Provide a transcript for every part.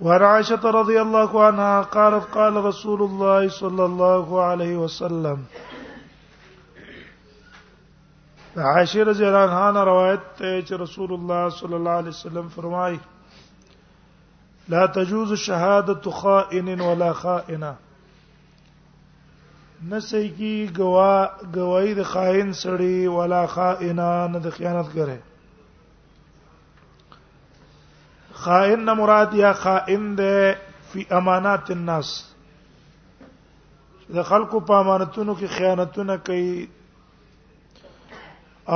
وعن عائشة رضي الله عنها قالت قال رسول الله صلى الله عليه وسلم عائشة رضي الله عنها روایت ته چې رسول الله صلى الله عليه وسلم فرمایي لا تجوز شهادة خائن ولا خائنه نسې کی گوا گواہی د خائن سړی ولا خائنه نه د خیانت کوي خائن مراد یا خائن ده فی امانات الناس د خلکو په امانتونو کې خیانتونه کوي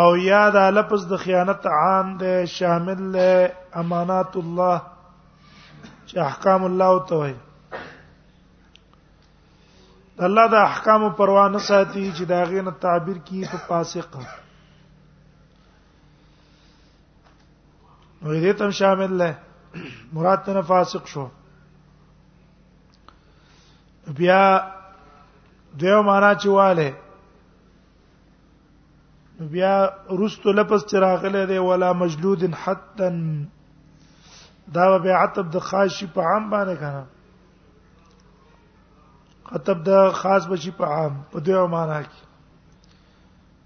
او یا دا لفظ د خیانت عام ده شامل له امانات الله چې احکام الله او توحید د الله د احکام پروا نه ساتي چې دا غینه تعبیر کی په فاسق نو دې تم شامل له مراد ته فاسق شو بیا دیو معنا چې واله بیا رستو لپس چراغله دی ولا مجلود حتا دا به عتب د خاصی په عام باندې کنه عتب د خاص بشي په عام په دیو معنا کې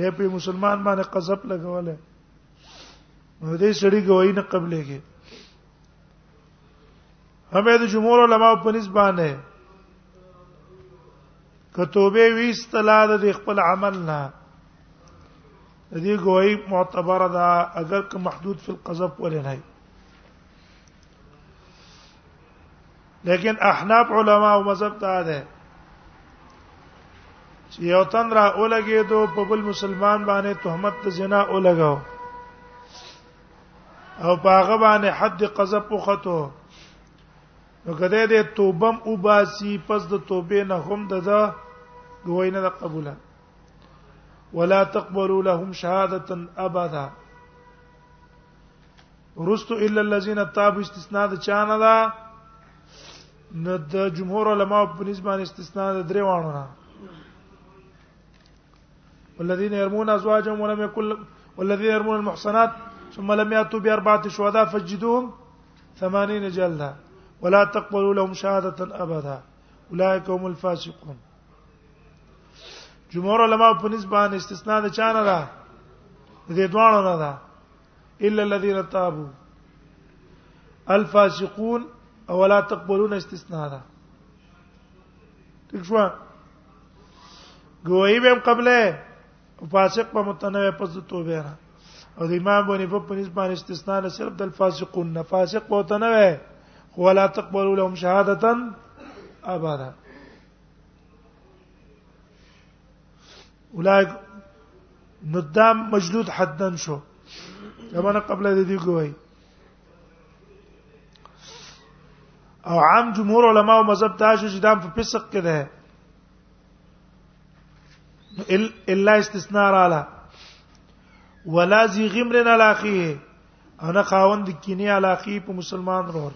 یې په مسلمان باندې قذف لګوله نو دې سړي گواہی نه قبلېږي همې د جمهور علما په نسبانه کتوبه ویستلا د خپل عمل نه د دې گواہی معتبر ده اگر که محدود فی القذف ولې نه لیکن احناف علما او مذهب ته ده چې یو تن را اولګي دو په بل مسلمان باندې تهمت د زنا اولګاو او په هغه باندې حد قذف وخته نو کده دې توبم او باسي پس د توبې نه هم ددا دوینه د قبوله ولا تقبلوا لهم شهاده ابدا رستو الا الذين تابوا استثناء د چانه دا ند جمهور علماء په نسبت استثناء درې نه والذين يرمون ازواجهم ولم يكن والذين يرمون المحصنات ثم لم ياتوا باربعه شهداء فجدوهم ثمانين جلدا ولا تقبلوا لهم شهاده ابدا اولئك هم الفاسقون جمهور علما په نسبت استثناء د چانه ده د دې دوانو نه ده الا الذين تابوا الفاسقون او لا تقبلون استثناء ده ٹھیک شو گوئی به قبله فاسق په متنوع پس توبه نه او د امام بونی په پنځ باندې استثناء نه صرف د فاسقون نه فاسق وته نه وي ولا تقبلوا لهم شهادتا ابدا اولایک نو دا مجلود حدن شو زمانه قبل د دې کوي او عام جمهور علما او مذهب دا شو چې دا په فسق کې ده الا استثناء رااله ولا ذی غمر علاقه انا خاوند کینی علاقه په مسلمان رور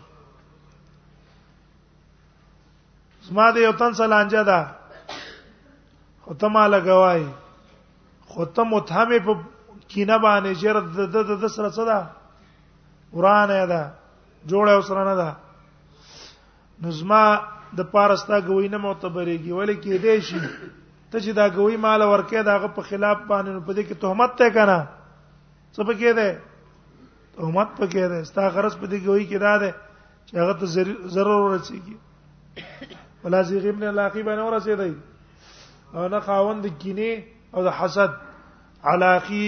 زما د یو تن سلانجه ده خو ته ما لګوای خو ته متهمه په کینه باندې چیر د د د سره څه ده ورانه ده جوړه وسره نه ده نظما د پارستا غوی نه معتبرېږي ولې کې دې شي ته چې دا غوی مال ورکه داغه په خلاف باندې په دې کې تهمت ته کنه څه پکې ده تهمت پکې ده ستا غرض په دې غوی کې ده چې هغه ته ضرر ورسیږي ولا زی غیم نه لاقی باندې ورسیدای او نه خاوند کینه او د حسد علاقی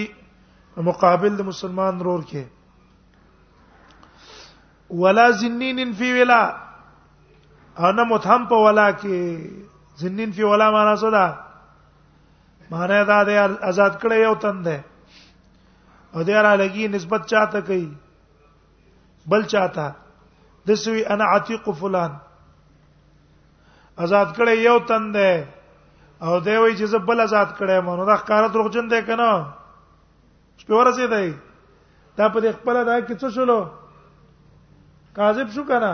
مقابل د مسلمان رور کې ولا زنین فی ولا انا متهم په ولا کې زنین فی ولا معنا څه ده معنا دا د آزاد کړي یو تند ده او د را لګي نسبت چاته کوي بل چاته د سوي انا عتیق فلان آزاد کړي یو تن ده او دی وی چې زبل آزاد کړي مونږ دا ښکارا دروغجن ده کنه شپه ورسې دی دا په خپل دا کې څه شولو کاذب شو کنه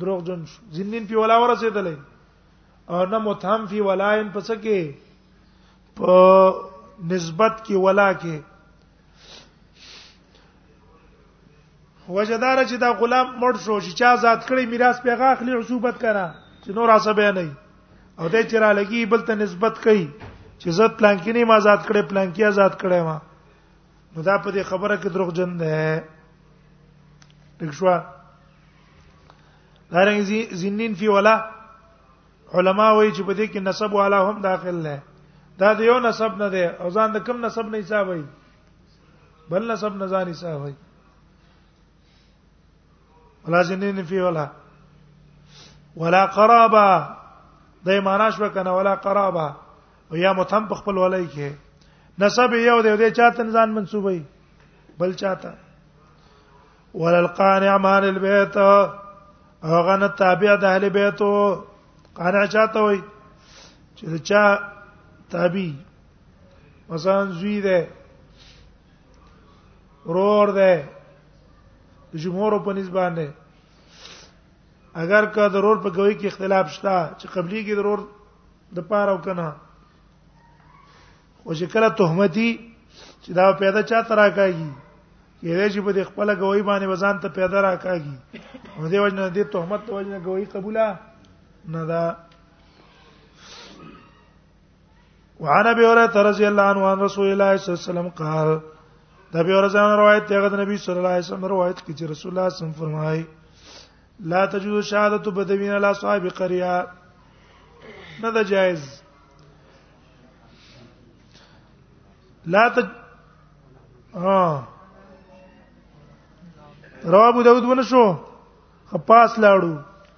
دروغجن شو ځینین په ولا ورسې دی او نه متهم فی ولاین پس کې په نسبت کې ولا کې وجدار چې دا غلام مړ شو چې چا ذات کړی میراث پیغه اخلي عصوبت کړه چې نور عصبه نه او د چر لګي بل ته نسبت کوي چې زت پلانکی نه ما ذات کړی پلانکی آزاد کړی ما نو دا په دې خبره کې دروغ جن ده دښوا دارنګ زینین فی ولا علما وایي چې په دې کې نسب والا هم داخل نه دا د یو نسب نه ده او ځان د کم نسب نه حسابوي بل نسب نه ځاني ساوي ولا جنين فيه ولا ولا قرابه د معنا شو کنه ولا قرابه او یا متهم په خپل ولای کې نسب یو دی د چاته ځان منسوبای بل چاته ولا القانع مال البيت هغه نه تابع د اهل بیتو قانع چاته وای چې چا تابع مثلا زوی ده رور ده جمهور په نسبت نه اگر که ضرور په کوي کې اختلاف شته چې قبلي کې ضرور د پاره او کنه او چې کله تهمتي چې دا پیدا چا ترا کوي یوه چې په خپل غوي باندې وزن ته پیدا راکاږي او دې وجنه دې تهمت وجنه غوي قبوله نه ده وعن ابي هريره رضي الله عنه عن رسول الله صلى الله عليه وسلم قال دا به ورځان روایت دی غد نبی صلی الله علیه وسلم روایت کی چې رسول الله صلی الله علیه وسلم فرمایي لا تجوز شهادت بدوین علی صاحب قريه نه دا جائز لا تج اه رواه ابو داود ونه شو خپاس لاړو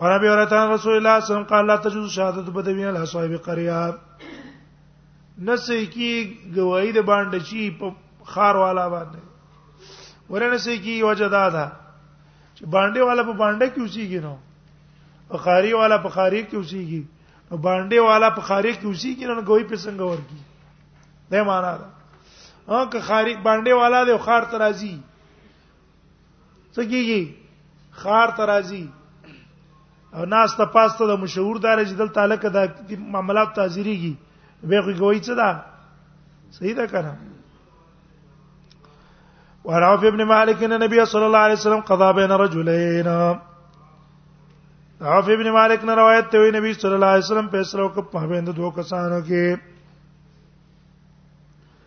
اور ابي هريره رسول الله صلی الله علیه وسلم قال لا تجوز شهادت بدوین الحصائب قریا نسې کی گواہی د باندې چی په خار والا باندې ورنه سې کی وجه دا ده چې باندې والا په باندې کې اوسېږي نو په خاري والا په خاري کې اوسېږي نو باندې والا په خاري کې اوسېږي نو گواہی په څنګه ورکی دا معنا ده او که خاري باندې والا د خار ترازی څه کیږي خار ترازی او ناس ته پاسته د مشهور دار چې دلته الک د معاملات تاجریږي به خو کوي څه ده صحیح ده کنه وراف ابن مالک ان نبی صلی الله علیه وسلم قضا بین رجلین عاف ابن مالک نے روایت ته وی نبی صلی الله علیه وسلم فیصله وکړ په بین دوه کسانو کې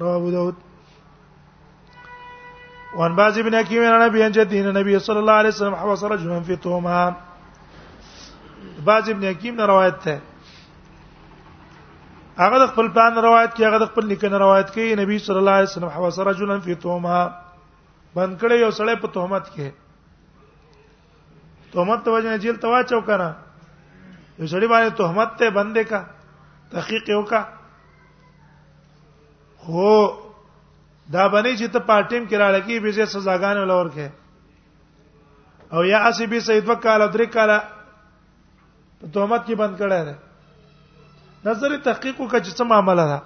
رواه ابو داود وان باز ابن حکیم عن ابي ان جدي النبي صلى الله عليه وسلم حوص رجلا في توما باز ابن حکیم نه روایت ده هغه د خپل پلان روایت کې هغه د خپل لیکنه روایت کې نبی صلی الله علیه وسلم حوص رجلا في توما بند کړي یو سړی په تهمت کې تهمت ته وجه جیل ته واچو کنه یو سړی باندې تهمت ته بندې کا تحقیق وکړه خو دا باندې چې ته پارټیم کې راړل کې به زه سزاګانې ولور کې او یا اسی به سید وکاله درې کاله په تهمت کې بند کړه ده نظر تحقیق وکړه چې څه معاملې ده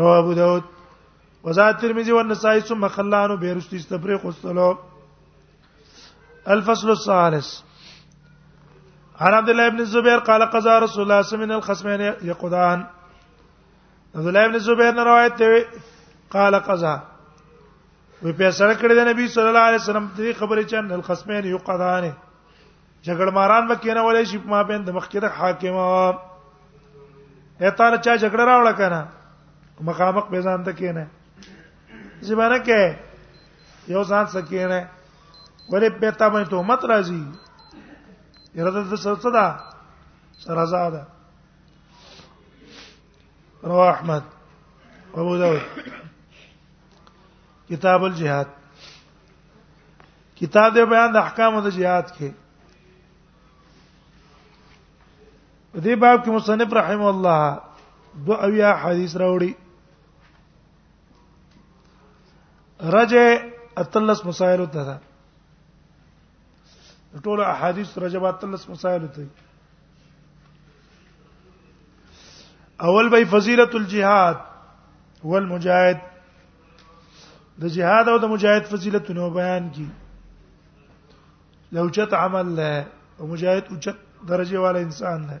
رواه ابو داود وزاد ترمذی والنسائی ثم خلانو بیرستی استفریق والسلام الفصل الثالث عن عبد الله بن الزبير قال قضى رسول الله صلى الله عليه وسلم من الخصمين يقضان عبد الله بن الزبير نے روایت دی قال قضى وی فیصله کړی د نبی صلی الله علیه وسلم دې خبرې چې ان الخصمین یقضان جګړه ماران وکینه ولې شي ما بین د مخکې د حاکم اته چا جګړه راوړه کنه مخامخ به ځان ته کینه زمانه کې یو ځان سکینه ولې په تا باندې تهمت راځي اراده د سره صدا سره زاده رواه احمد ابو داود کتاب الجهاد کتاب د بیان د احکام د جهاد کې په دې باب کې مصنف رحم الله دو اویا حدیث راوړي رجه اتلس مسائل ته ده ټول احادیث رجب اتلس مسائل ته اول به فضیلت الجهاد والمجاهد د جهاد او د مجاهد فضیلتونه بیان کی لوچت عمل له او مجاهد اوچت درجه والا انسان له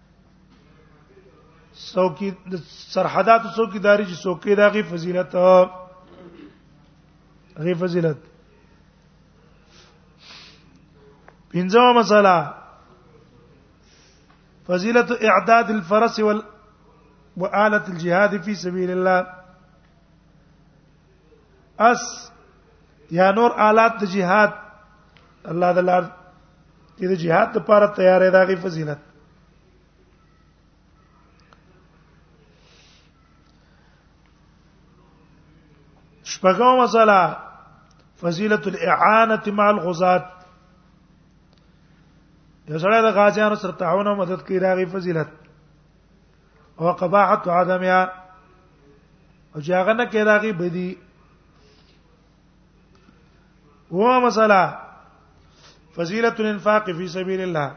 څوکي د سرحدات څوکیداری چې څوکې دا غي فضیلت غي فضیلت پنځمه مسله فضیلت اعداد الفرس وال وآلة الجهاد في سبيل الله اس یا نور آلات د جهاد الله د لار چې د جهاد لپاره تیارې داغي فضیلت شپږم مسله فضیلت الاعانه مع الغزات یو سره د غازیانو سره تعاون او مدد کوي راغي فضیلت او قباحت عدمها او چې هغه نه کې راغي بدی هو مساله فضیلت الانفاق فی سبیل الله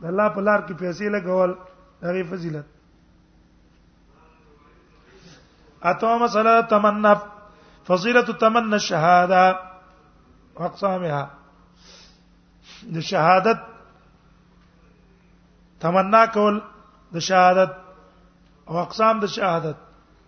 د الله په لار کې پیسې لګول دغه فضیلت اته مساله تمنا فضیلت تمنا الشهاده واقسامها د شهادت تمنا کول د شهادت او اقسام د شهادت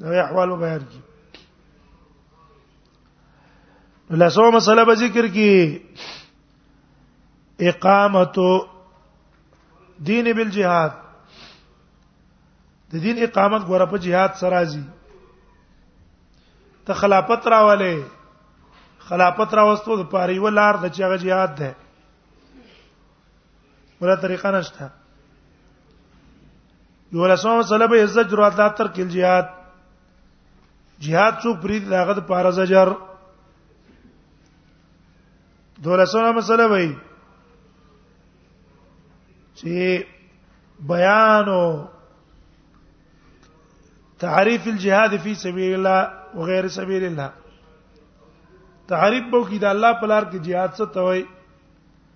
دا احوالو بیان کی لاسو مسله به ذکر کی اقامت دین بالجهاد د دین اقامت غره په جهاد سره راځي ته خلافت راواله خلافت راوستو د پاره یو لار د چاغه jihad ده ولا طریقه نشته یو لسو مسله به زجر او لا ترک الجهاد جهاد څو پرید لاغه د پاره زجر دولسمه مسله وای چې بیان او تعریف الجهاد فی سبیل الله وغیر سبیل الله تعریف بو کی د الله په لار کې jihad څه توي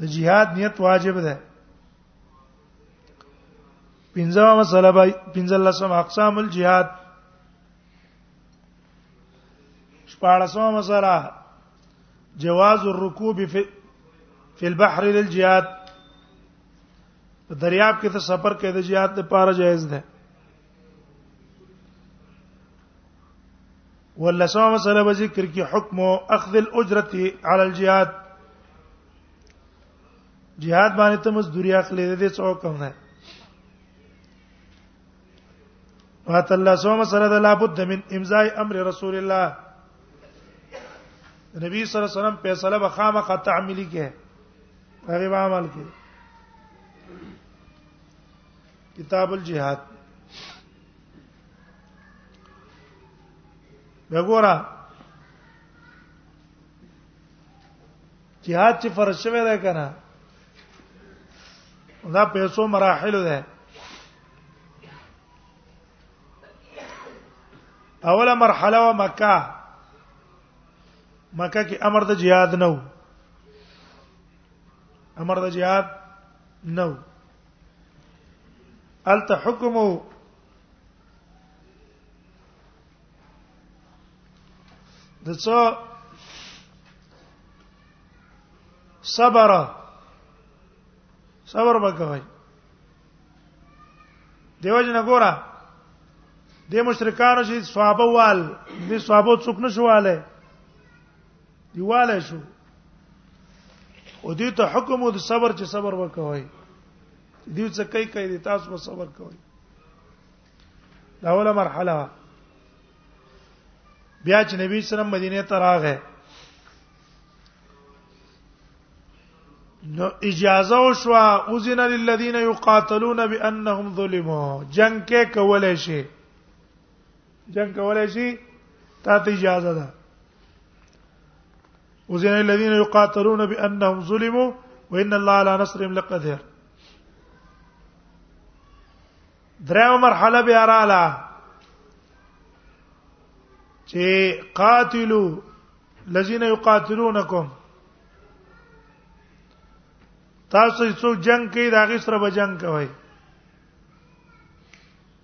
د جهاد نیت واجب ده پنځمه مسله به پنځلسم اقسام الجهاد شپاړسمه مسله جواز الركوب في في البحر للجهاد په دریاب کې ته سفر کې د جهاد لپاره جایز ده ولسمه مسله به ذکر کی حکم اخذ الاجره علی الجهاد جهاد باندې ته مزدوري اخلي د دې څو کم نه وات الله سو مسله ده لابد من امضاء امر رسول الله نبی صلی الله علیه وسلم فیصله به خامخ تعمیلی کې هغه به عمل کې کتاب الجهاد وګوره جهاد چې فرض شوی دی کنه دا پیسو مراحل ده اوله مرحله و مکه مکه کې امر د جهاد نه و امر د جهاد نه و الته حکم د څو صبر صبر وکوي دیو جن ګورا د مشرکانو چې صحابه وال د صحابه څوک نشواله دیواله شو او دې ته حکم او صبر چې صبر وکوي دې څه کوي کوي تاسو په صبر کوي دا اوله مرحله بیا چې نبی سلام مدینه ته راغی نو اجازه وشو اذن للذین یقاتلون بانهم ظلموا جنگ کې کولای شي جنگ کولای شي تا ته اجازه ده وزن الذين يقاتلون بانهم ظلموا وان الله على نصرهم لقدير درېو مرحله به اراله چې قاتلو الذين يقاتلونكم تاسو څوک جنگ کوي دا غي سره به جنگ کوي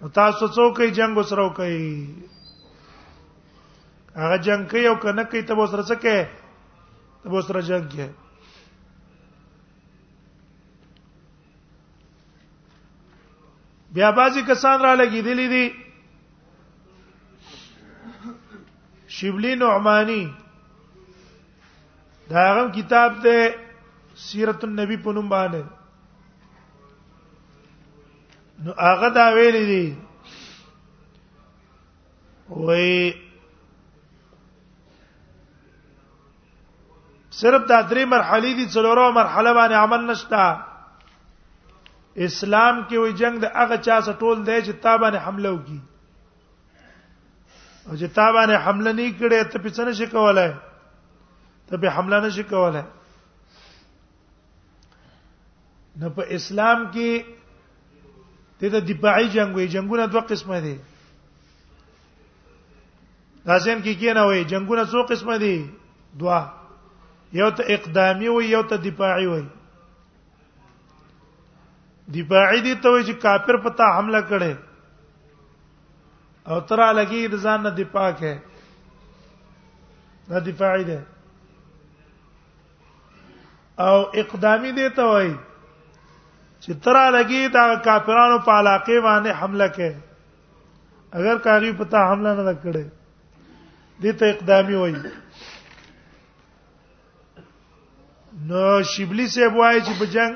او تاسو څوک یې جنگ وسره کوي هغه جنگ کوي او کنه کوي ته وسره څه کوي ته وسره جنگ کوي بیا بازي کسان را لګي دي دي شبلی نعمانی دا هغه کتاب دی سیرت النبی په نوم باندې نو هغه دا ویل دي وای صرف دا درې مرحلې دي څلورو مرحله باندې عمل نشتا اسلام کې وي جنگ د هغه چا سره ټول دی چې تابانه حمله وکړي او چې تا باندې حمله نه کړې ته په څه نشي کولای ته په حمله نشي کولای نو په اسلام کې د دې دفاعي جنگ وي جنگونه دوه قسمه دي لازم کې کې نه وي جنگونه څو قسمه دي دوا یو ته اقدامي وي یو ته دفاعي وي دی باعی دی ته چې کافر پتا حمله کړي او ترا لګي د ځان نه دی پاک ہے دا دفاعی ده او اقدامی دی ته وای چې ترا لګي دا کافرانو په علاقه باندې حمله کوي اگر کاری پتا حمله نه کړي دي ته اقدامی وای نو شبلی سه وای چې په جنگ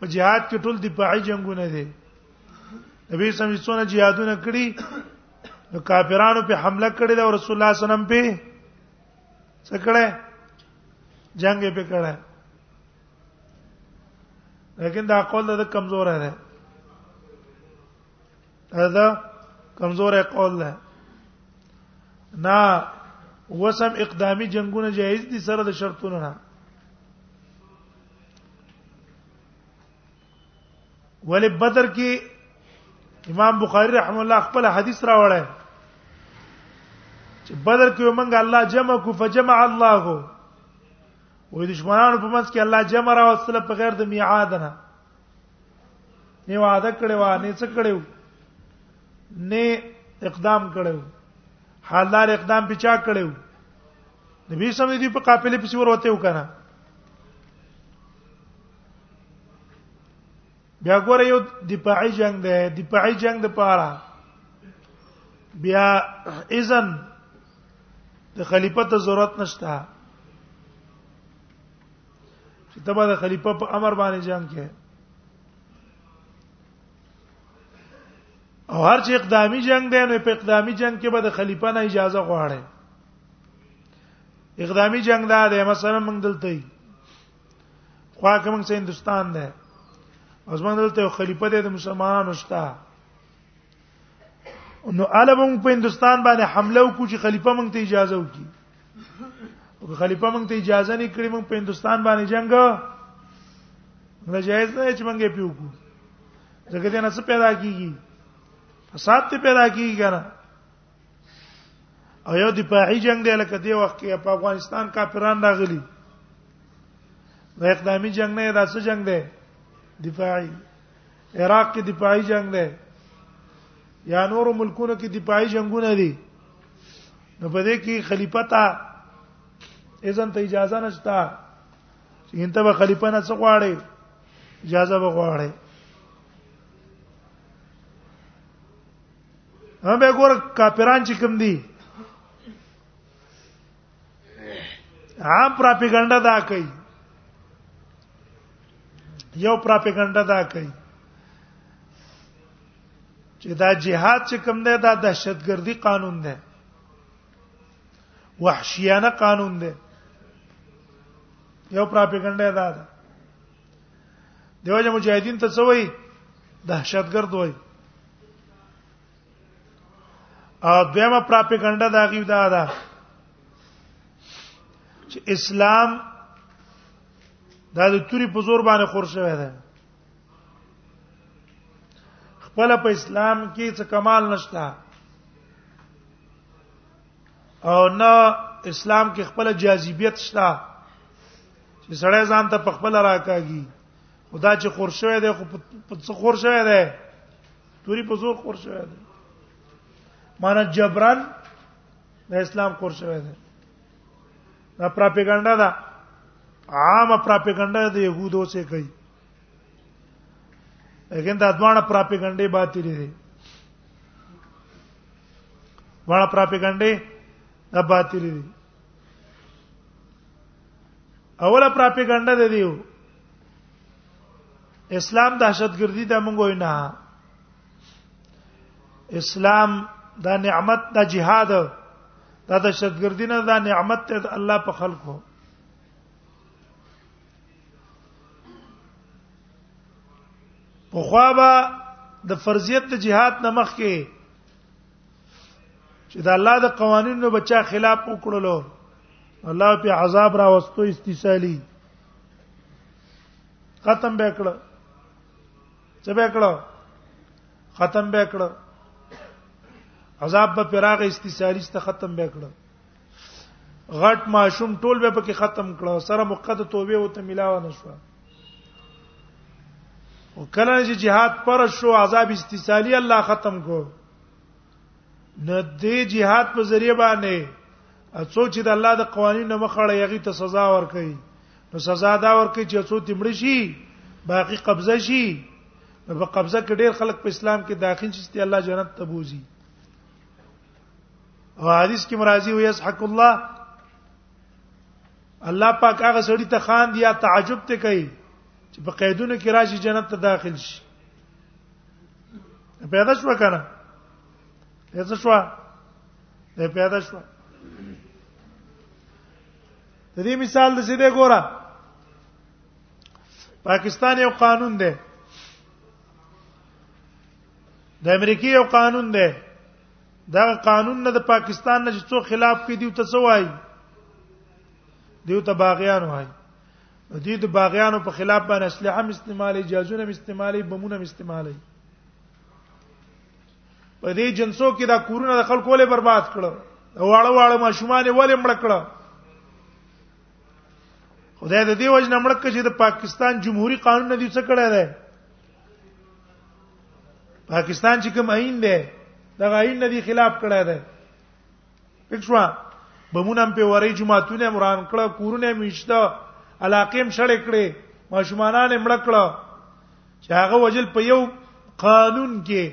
په جهاد کې ټول دفاعي جنگونه دي نبی سم یې څونه جهادونه کړی نو کافرانو په حمله کړې ده او رسول الله صلی الله علیه وسلم په څه کړه جنگ په کړه لیکن دا قول د کمزور دی دا کمزور قول ده نه وسم اقدامي جنگونه جایز دي سره د شرطونو نه ولې بدر کې امام بخاری رحم الله خپل حدیث راوړی چې بدر کې موږ الله جمع کو فجمع الله وې دشمنانو په منځ کې الله جمع راوستله په غیر د میعاد نه نه وعده کړو نه څه کړو نه اقدام کړو حالدار اقدام په چا کړو نبی سم دې په قافلې پسې وروته وکړه بیا ګوره یو دفاعي جنگ دی دفاعي جنگ د پاره بیا اذن د خلیفہ ته ضرورت نشته چې تبا د خلیفہ په امر باندې جنگ کې او هر چې اقدامي جنگ دی نو په اقدامي جنگ کې به د خلیفہ نه اجازه غواړي اقدامي جنگ دا دی مثلا موږ دلته یو خوا کوم چې هندستان دی اوس موږ دلته خلیفہ دی د مسلمانانو شته نو اله مونږ په هندستان باندې حمله وکړو چې خلیفہ مونږ ته اجازه وکړي او خلیفہ مونږ ته اجازه نه کړی مونږ په هندستان باندې جنگ نه جایز نه چې مونږ یې پیو کو ځکه دې نه څه پیدا کیږي فساد ته پیدا کیږي کنه او یو دفاعي جنگ دی لکه دی وخت کې په افغانستان کافران راغلي د اقدامي جنگ نه دا څه جنگ دی دفاعي عراق کې دفاعي جنگ دی یا نور ملکونو کې دفاعي جنگونه دي نو په دې کې خلیفہ ته اذن ته اجازه نشته چې انته به خلیفہ نه څه غواړي اجازه به غواړي هم به ګور کاپیران چې کوم دي عام پروپاګاندا دا کوي یو پروپاګاندا دا کوي چې دا جهاد چې کوم دی دا دهشتګردي قانون دی وحشیانه قانون دی یو پروپاګاندا دا ده دیوځه مجاهدین ته څه وایي دهشتګرد وایي او دیمه پراپګاندا دا غیو دا ده چې اسلام دا د توري په زور باندې خور شوی دی خپل په اسلام کې څه کمال نشته او نه اسلام کې خپل جاذبیت شته چې سړی ځان ته په خپل راکاږي خدا چې خور شوی دی خو په څه خور شوی دی توري په زور خور شوی دی معنی جبران د اسلام خور شوی دی دا پروپاګاندا ده عامه پروپاګاندا د يهودو څخه کوي لیکن دا دوانه پروپاګاندا باطل دي دوانه پروپاګاندا دا باطل دي اوله پروپاګاندا ده دیو اسلام دهشتګردي د موږ نه اسلام دا نعمت د جهاد دا د شتګردی نه دا نعمت ته الله په خلکو په خوابه د فرضیت د جهاد نمخ کې چې د الله د قوانینو بچا خلاف وکړلو الله په عذاب را وستو استیصالی ختم به کړ څه به کړ ختم به کړ عذاب به پراغه استثاری ست ختم به کړ غټ ماشوم ټول به پکې ختم کړ سره مقد توبه او ته ملاوه نشو او کله چې jihad پر شو عذاب استثالی الله ختم کو نه دې jihad په ذریعہ باندې اڅو چې د الله د قوانینو مخړه یغي ته سزا ورکړي نو سزا دا ورکړي چې اڅو تمړ شي باقی قبضه شي نو په قبضه کې ډیر خلک په اسلام کې داخل شي چې الله جنت ته بوزي او حدیث کې مرাজি وي اسحق الله الله پاک هغه سړی ته خان دی یا تعجب ته کوي چې په قیدونو کې راشي جنت ته داخل شي پیدا شو کنه هڅه شو د پیدا شو د دې مثال د څه دی ګوره پاکستان یو قانون دی د امریکای یو قانون دی دا قانون نه د پاکستان نه چې څو خلاف کې دی ته څه وایي دیو ته باغیان وای دې د باغیانو په خلاف باندې اسلحه هم استعمالي جازونه هم استعمالي بمونه هم استعمالي په دې جنسو کې دا کورونه د خلکو ولې برباد کړو واړه واړه ماشومان ولې مړ کړو خدای د دې وجه نمړک چې د پاکستان جمهوریت قانون نه دی څه کړی دی پاکستان چې کوم آئین دی دا آئین نه دی خلاف کړی دی پښوا بمونه هم په وری جمعهتونه مران کړه کورونه میشته علاقې هم شړې کړې ماشومانان مړ کړه چې هغه وجل په یو قانون کې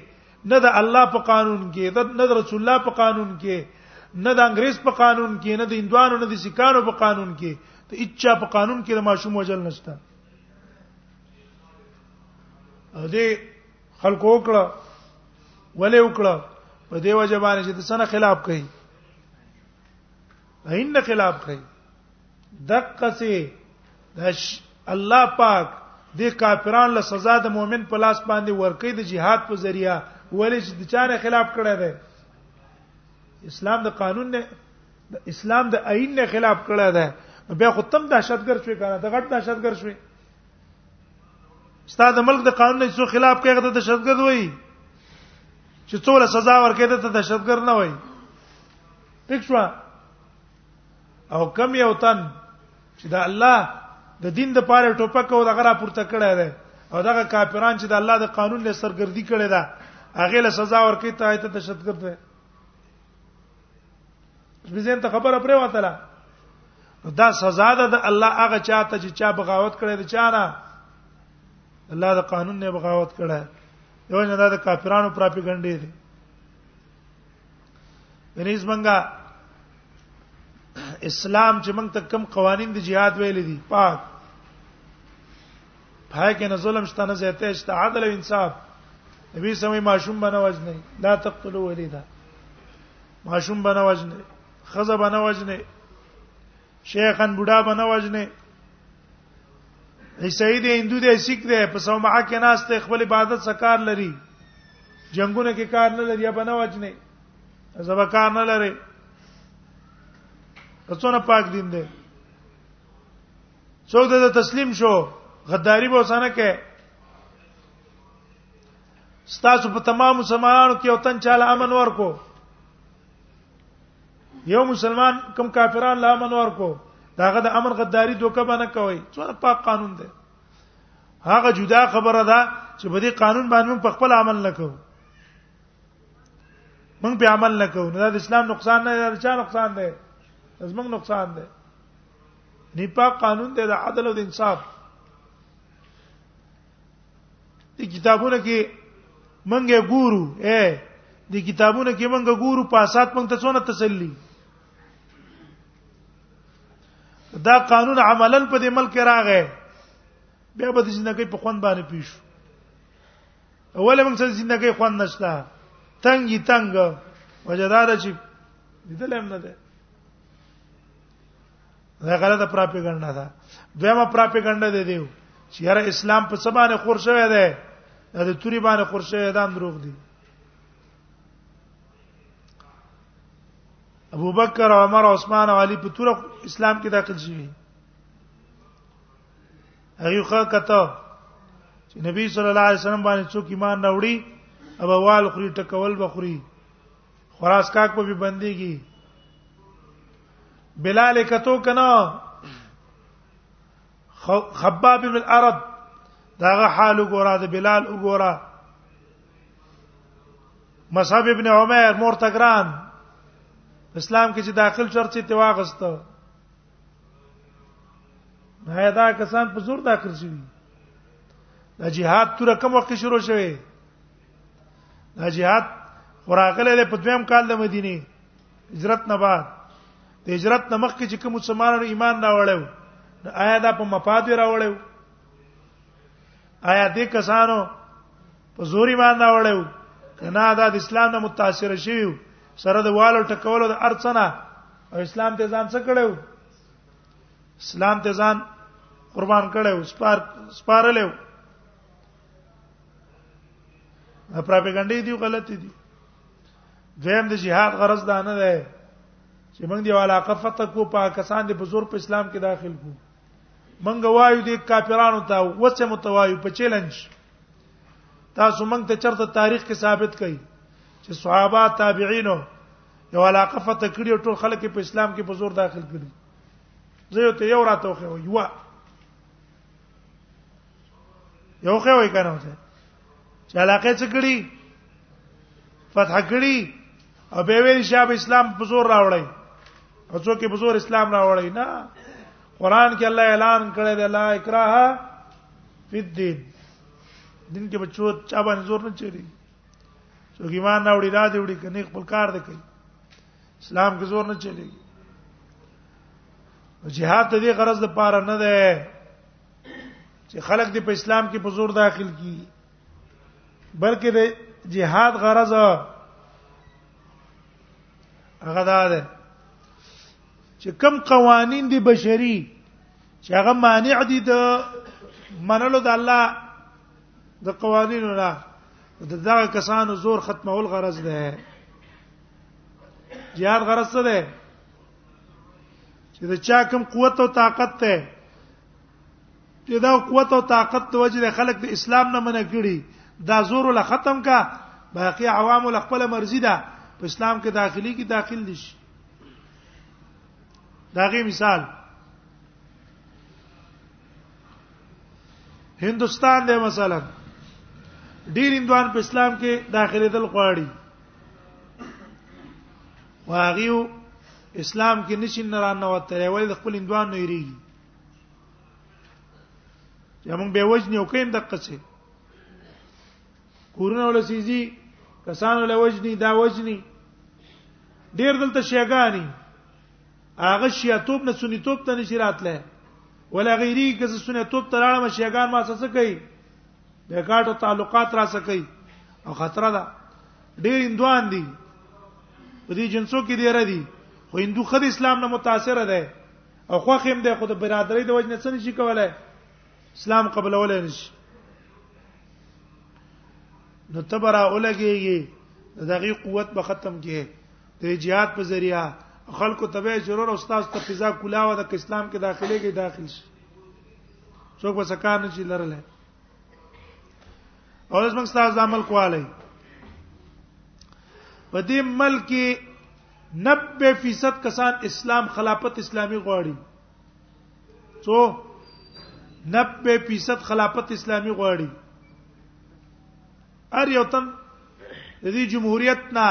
نه د الله په قانون کې نه د رسول الله په قانون کې نه د انګريز په قانون کې نه د هندوانو نه د سکانو په قانون کې ته اچا په قانون کې د ماشوم وجل نشته او دې خلکو وکړه ولې وکړه په دې وجه باندې چې د سنه خلاف کوي هین خلاف کوي دقه سي الله پاک د کافرانو له سزا د مؤمن په لاس باندې ورکې د جهاد په ذریعہ ولې چې د چانه خلاف کړی دی اسلام د قانون نه اسلام د آئین نه خلاف کړی دی بیا خو تم دهشتګر شوی کنه د غټ دهشتګر شوی ستاسو د ملک د قانون نه څو خلاف کوي د دهشتګر وایي چې څوله سزا ورکې ده ته دهشتګر نه وایي ټیک شو او کم یو تن چې د الله د دین د پاره ټوپک او دغه را پورته کړی دی او دغه کافران چې د الله د قانون له سرګردی کړی دا هغه له سزا ورکړي ته ایت تشدد دی بزین ته خبره پرې وته دا سزا ده د الله هغه چاته چې چا بغاوت کړی دی چا نه الله د قانون نه بغاوت کړی یو نه دا د کافرانو پراپګنډې دي دریز منګه اسلام چې موږ ته کم قوانين د جهاد ویل دي پاک پای کې نه ظلم شته نه زیاته شته عدل او انصاف نبی سمې ماشوم بنه وجنه لا تقتلوا وليدا ماشوم بنه وجنه خزه بنه وجنه شیخان بوډا بنه وجنه عیسائی دی هندو دی سیک دی په سومعه کې ناس ته خپل عبادت سکار لري جنگونه کې کار نه لري بنه وجنه زبا کار نه لري څونه پاک دین دی څوک د تسلیم شو غداری به وسانه کې ستاسو په تمام مسلمانانو کې او تن چاله امن ورکو یو مسلمان کم کافران لا من ورکو داغه د امر غداری دوکه باندې کوي څوره پاک قانون دی هغه جدا خبره ده چې په دې قانون باندې په خپل عمل نکوو موږ به عمل نکوو نو دا د اسلام نقصان نه دی چا نقصان دی زموږ نقصان دی نه پاک قانون دی د عدل او د انصاف دي کتابونه کې منګه ګورو اے دي کتابونه کې منګه ګورو په اساس منګ ته څونه تسلی دا قانون عملا په دې ملک راغی بیا به د ژوندۍ په خوان باندې پیښو اوله موږ څه ژوندۍ خوان نشته تنګي تنګ وجدار چې دلم نه ده دا غلطه پراپګاندا ده دویمه پراپګاندا ده دیو چې هر اسلام په سبانه خور شوی دی دا د توري باندې خور شوی دا دروغ دی ابو بکر او عمر او عثمان او علي په تور اسلام کې داخل شوی هغه خو کته چې نبی صلی الله علیه وسلم باندې څوک ایمان راوړي ابوال خوري ټکول بخوري خراس کاک په بندي کی بلال کتو کنا خباب من الارض داغه حال وګوره د بلال وګوره مصعب ابن عمر مرتګران اسلام کې چې داخل چرچې ته واغسته نه دا کسان په زور داخل شوی د جهاد تر کوم وخت شروع شوه دا جهاد وراغله په دویم کال د مدینه هجرت نه بعد د هجرت نه مخکې چې کوم مسلمانانو ایمان راوړل آیا دا په مفاد راوړل آیا دې کسانو په زور ایمان راوړل کنا دا د اسلام نه متاثر شوی سره د والو ټکولو د ارڅنا او اسلام ته ځان څه کړو اسلام ته ځان قربان کړو سپار سپارلو دا پروپاګاندا دی غلطی دی دویم د جهاد غرض دا نه ده چې موږ دی علاقه فتح کو پاکستان د بزرګ په اسلام کې داخل کو موږ وایو د کافرانو ته وڅه متوایو په چیلنج تاسو موږ ته چرته تاریخ کې ثابت کړي چې صحابه تابعینو یو علاقه فتح کړی ټول خلک په اسلام کې په زور داخل کړي زه یو ته یو راته خو یو یو خو وای کنه ته چې علاقه څه کړی فتح کړی او به ویل شاب اسلام په زور راوړی او څوک په زور اسلام راوړی نه قران کې الله اعلان کړی دی لا اکراه فی الدین دین کې بچو چا باندې زور نه چلی څوک ایمان نه وړي دا دی وړي کني خپل کار دی کوي اسلام کې زور نه چلی جهاد د دې غرض لپاره نه ده چې خلک د په اسلام کې په زور داخل کی بلکې د جهاد غرض هغه دا ده چې کم قوانین دي بشري چې هغه مانع دي د منلو د الله د قوانینو نه د دغه کسانو زور ختمول غرض ده جهاد غرض څه ده چې دا چا کوم قوت او طاقت ته چې دا قوت او طاقت د وجه خلک د اسلام نه منع کړي دا زور له ختم کا باقي عوام له خپل مرزي ده په اسلام کې داخلي کې داخل دي شي داغه مثال هندستان دی مثلا ډیر اندوان په اسلام کې داخلي دل غواړي واغیو اسلام کې نشي نه رانه وته ول د خپل اندوان نه یریږي یا موږ به وجنی او کین دقه څه کورونه ول سيزي کسان ول وجنی دا وجنی ډیر دلته شیګانی هغه شیاتوب نه سنی توپ ته نشی راتله ولا غیری که سنی توپ ته راړم شیګان ما څه کوي د ګاټو تعلقات را سکی او خطر ده ډېر اندوان دي په دې جنسو کې ډېر دي خو هندو خد اسلام نه متاثر ده او خو خیم ده خو د برادری د وجنه څه نشي کولای اسلام قبلولای نشي نو تبرا اولګيږي دغه قوت به ختم کړي د جهاد په ذریعہ خلکو تبع ضرور استاد ته فضا کولاوه د اسلام کې داخلي کې داخل شي څوک به سکار نه شي لرله او اوس موږ ستاسو عمل کوالای په دې ملک 90% کسان اسلام خلافت اسلامي غواړي څو 90% خلافت اسلامي غواړي ار یو تن د دې جمهوریت نه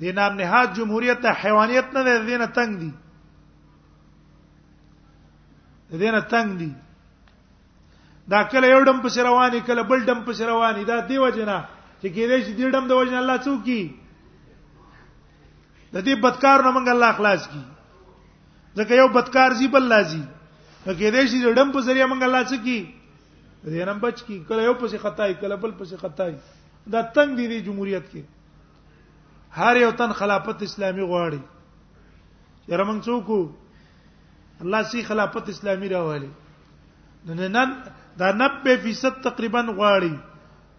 د نام نهاد جمهوریت ته حیوانیت نه دی دینه تنگ دي د دینه تنگ دي دا کله یو دم په رواني کله بل دم په رواني دا دی وجنه چې کېدې چې دې دم د وجنه الله څوک کی د دې بدکار نه منګ الله خلاص کی ځکه یو بدکار زی بل لازی نو کېدې چې دې دم په ذریعہ منګ الله څوک کی دې نم بچ کی کله یو پسې خطای کله بل پسې خطای دا تنگ دی دی جمهوریت کې هر یو تن خلافت اسلامی غواړي یره موږ څوک الله سي خلافت اسلامي راوالي نن نن دا 90% تقریبا غواړي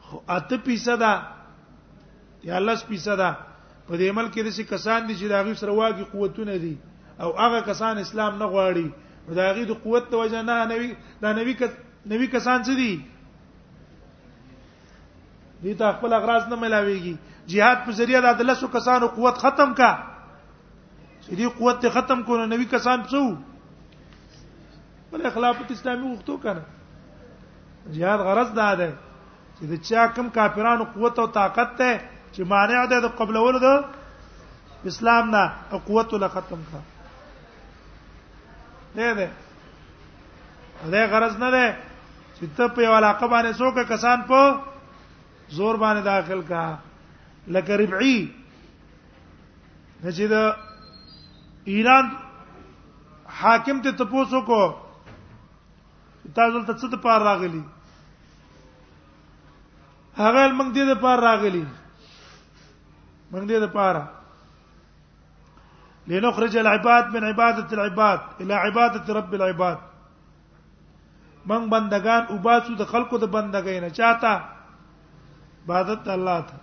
خو 8% یا لس فیصد په دې عمل کې د څه کسان دي چې دا غي سره واګي قوتونه دي او هغه کسان اسلام نه غواړي دا غي د قوت د وجه نه نوي دا نوي کس نوي کسان څه دي دي ته خپل اغراض نه ملاويږي jihad په ذریعہ د لسو کسانو قوت ختم کا چې دې قوت ختم کونه نوی کسان څو بل خلافت اسلامي وختو کنه جهاد غرض دا ده چې د چا کم کافرانو قوت او طاقت ته چې مانع ده د قبلولو ده اسلام نه قوت له ختم کا نه ده دا غرض نه ده چې ته په یو علاقه باندې څوک کسان په زور باندې داخل کا لکه ربعي چې دا ایران حاکم ته تپوسو کو تاسو ته څه ته پار راغلی هغه موږ دې ته پار راغلی موږ دې ته پار لنخرج العباد من عبادة العباد إلى عبادة رب العباد من بندگان او باسو د خلکو د بندګۍ نه چاته عبادت الله ته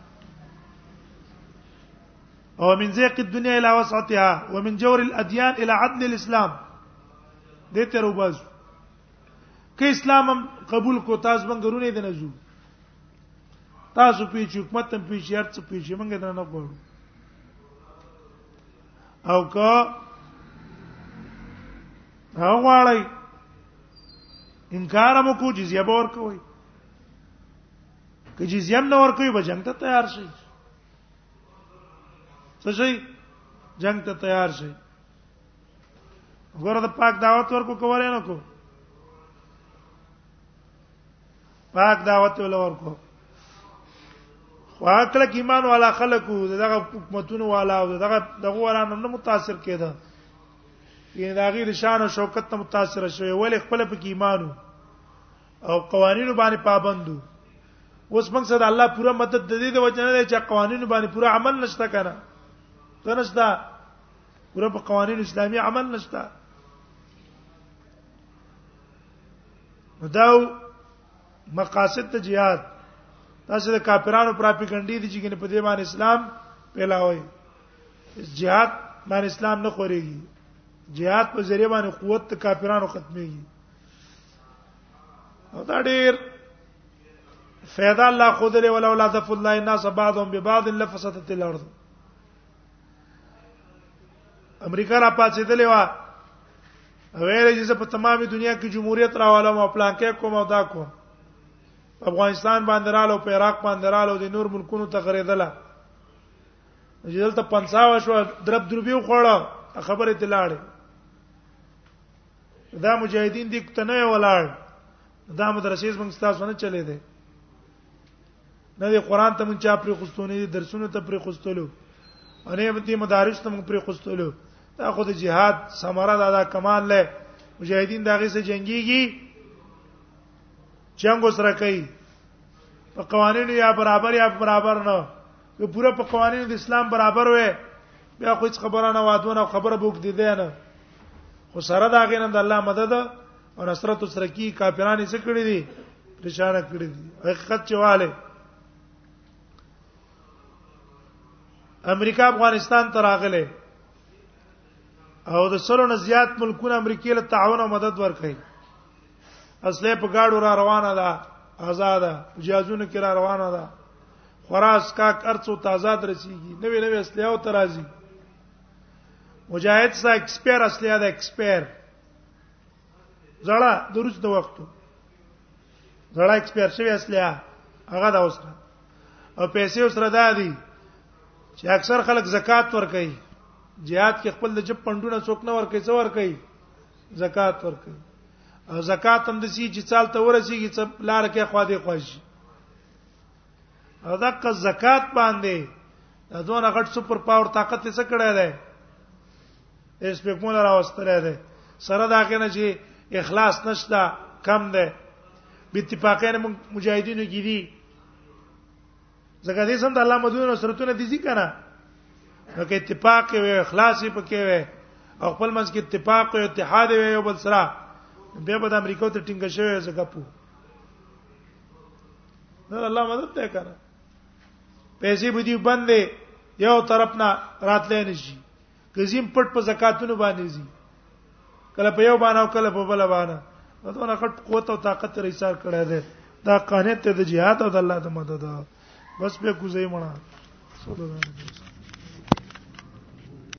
او من زيق الدنيا الى وسعتها ومن جور الاديان الى عدل الاسلام دې تر وباسو که اسلام هم قبول کو تاسو بنګرونه دي نه زو تاسو پیچ حکومت هم پیچ هر څه پیچ موږ نه نه غواړو او که هغه غواړي انکار مو کو جزیه به ورکوي که جزیه نه ورکوي به جنگ ته تیار شي څه شي جنگ ته تیار شي وګوره د پاک دعوت ورکو کولای نه کو پاک دعوت ولور کو واکل کې ایمان والا خلکو دغه حکومتونو والا او دغه دغه والا نه متاثر کېده یعنی دا غیر شان او شوکت ته متاثر شوی ولې خپل په کې ایمانو او قوانینو باندې پابندو اوس موږ سره الله پوره مدد د دې د وجنه دی چې قوانینو باندې پوره عمل نشته کنه ته نشته پوره په قوانینو اسلامي عمل نشته دا مقاصد ته jihad تاسو د کافرانو پراپګنډي دي چې ګنې په دې باندې اسلام پیلاوي jihad باندې اسلام نه خوريږي jihad په ذریعہ باندې قوت ته کافرانو ختميږي او دا ډیر فیدا الله خود له ولولا ذف الله الناس بعضهم ببعض لفسدت الارض امریکا را پاتېدلې و ویل چې زه په تمامه دنیا کې جمهوریت راوالم او پلان کې کوم او دا کوم افغانستان باندې رالو په عراق باندې رالو د نور ملکونو ته غریدله چې دلته 50 شو درب دربیو خوړه خبره ته لاړې دا مجاهدین دې تنه ولاړ دا مدرسې زموږ تاسو نه چلے دي نه دی قران ته مونږ چا پرې خوستونه دي درسونه ته پرې خوستلو او نه به دې مدارس ته مونږ پرې خوستلو دا خو د جهاد ثمره ده دا کمال له مجاهدین دغه سره جنگيږي جنگ سره کوي په قوانینو یا برابر یا برابر نه که پوره په قوانینو د اسلام برابر وې بیا خو هیڅ خبره نه وادونه خبره بوک دي دی نه خو سره دا غینند الله مدد او نصرت سره کی کافرانه څه کړی دي پریشان کړی دي حقیقت چواله امریکا افغانستان ته راغله او د سلو نه زیات ملکونه امریکای له تعاون او مدد ورکړي اصله په گاډو را روانه ده آزاده جهازونو کې را روانه ده خراس کاک ارڅو تازه درسیږي نوې نوې اصله او ترازی مجاهد سا ایکسپیر اصله ده ایکسپیر زړه دروځ د وختو زړه ایکسپیر شوی اصله هغه دا اوسره او پیسې اوسره ده دي چې اکثر خلک زکات ور کوي jihad کې خپل د جب پندونه څوک نه ور کوي څو ور کوي زکات ورکړي او زکات هم د سي چې څال ته ورسیږي چې لار کې خوا دې خوښي او دغه زکات باندې دا دونه غټ سپر پاور طاقت یې څه کړی دی اس په کومه راوستره دی سره دا کنه چې اخلاص نشته کم دی به اتفاقین مجاهدینو کې دي ځکه دې سم د الله مدونه نصرتونه دي ځي کنه نو کې اتفاق وي اخلاص په کې وي او خپل منځ کې اتفاق او اتحاد وي یو بل سره به په امریکا ته ټینګ شوی ځکه پو نو الله مدد ته کنه پیسې به دي بندې یو طرف نه راتلې نشي کزیم پټ په زکاتونو باندې زی کله په یو باندې او کله په بل باندې دا څونه خټ قوت او طاقت لري ایثار کړی دی دا قانع ته د جهاد او د الله د مدد بس به کوزې مړه صلی الله علیه وسلم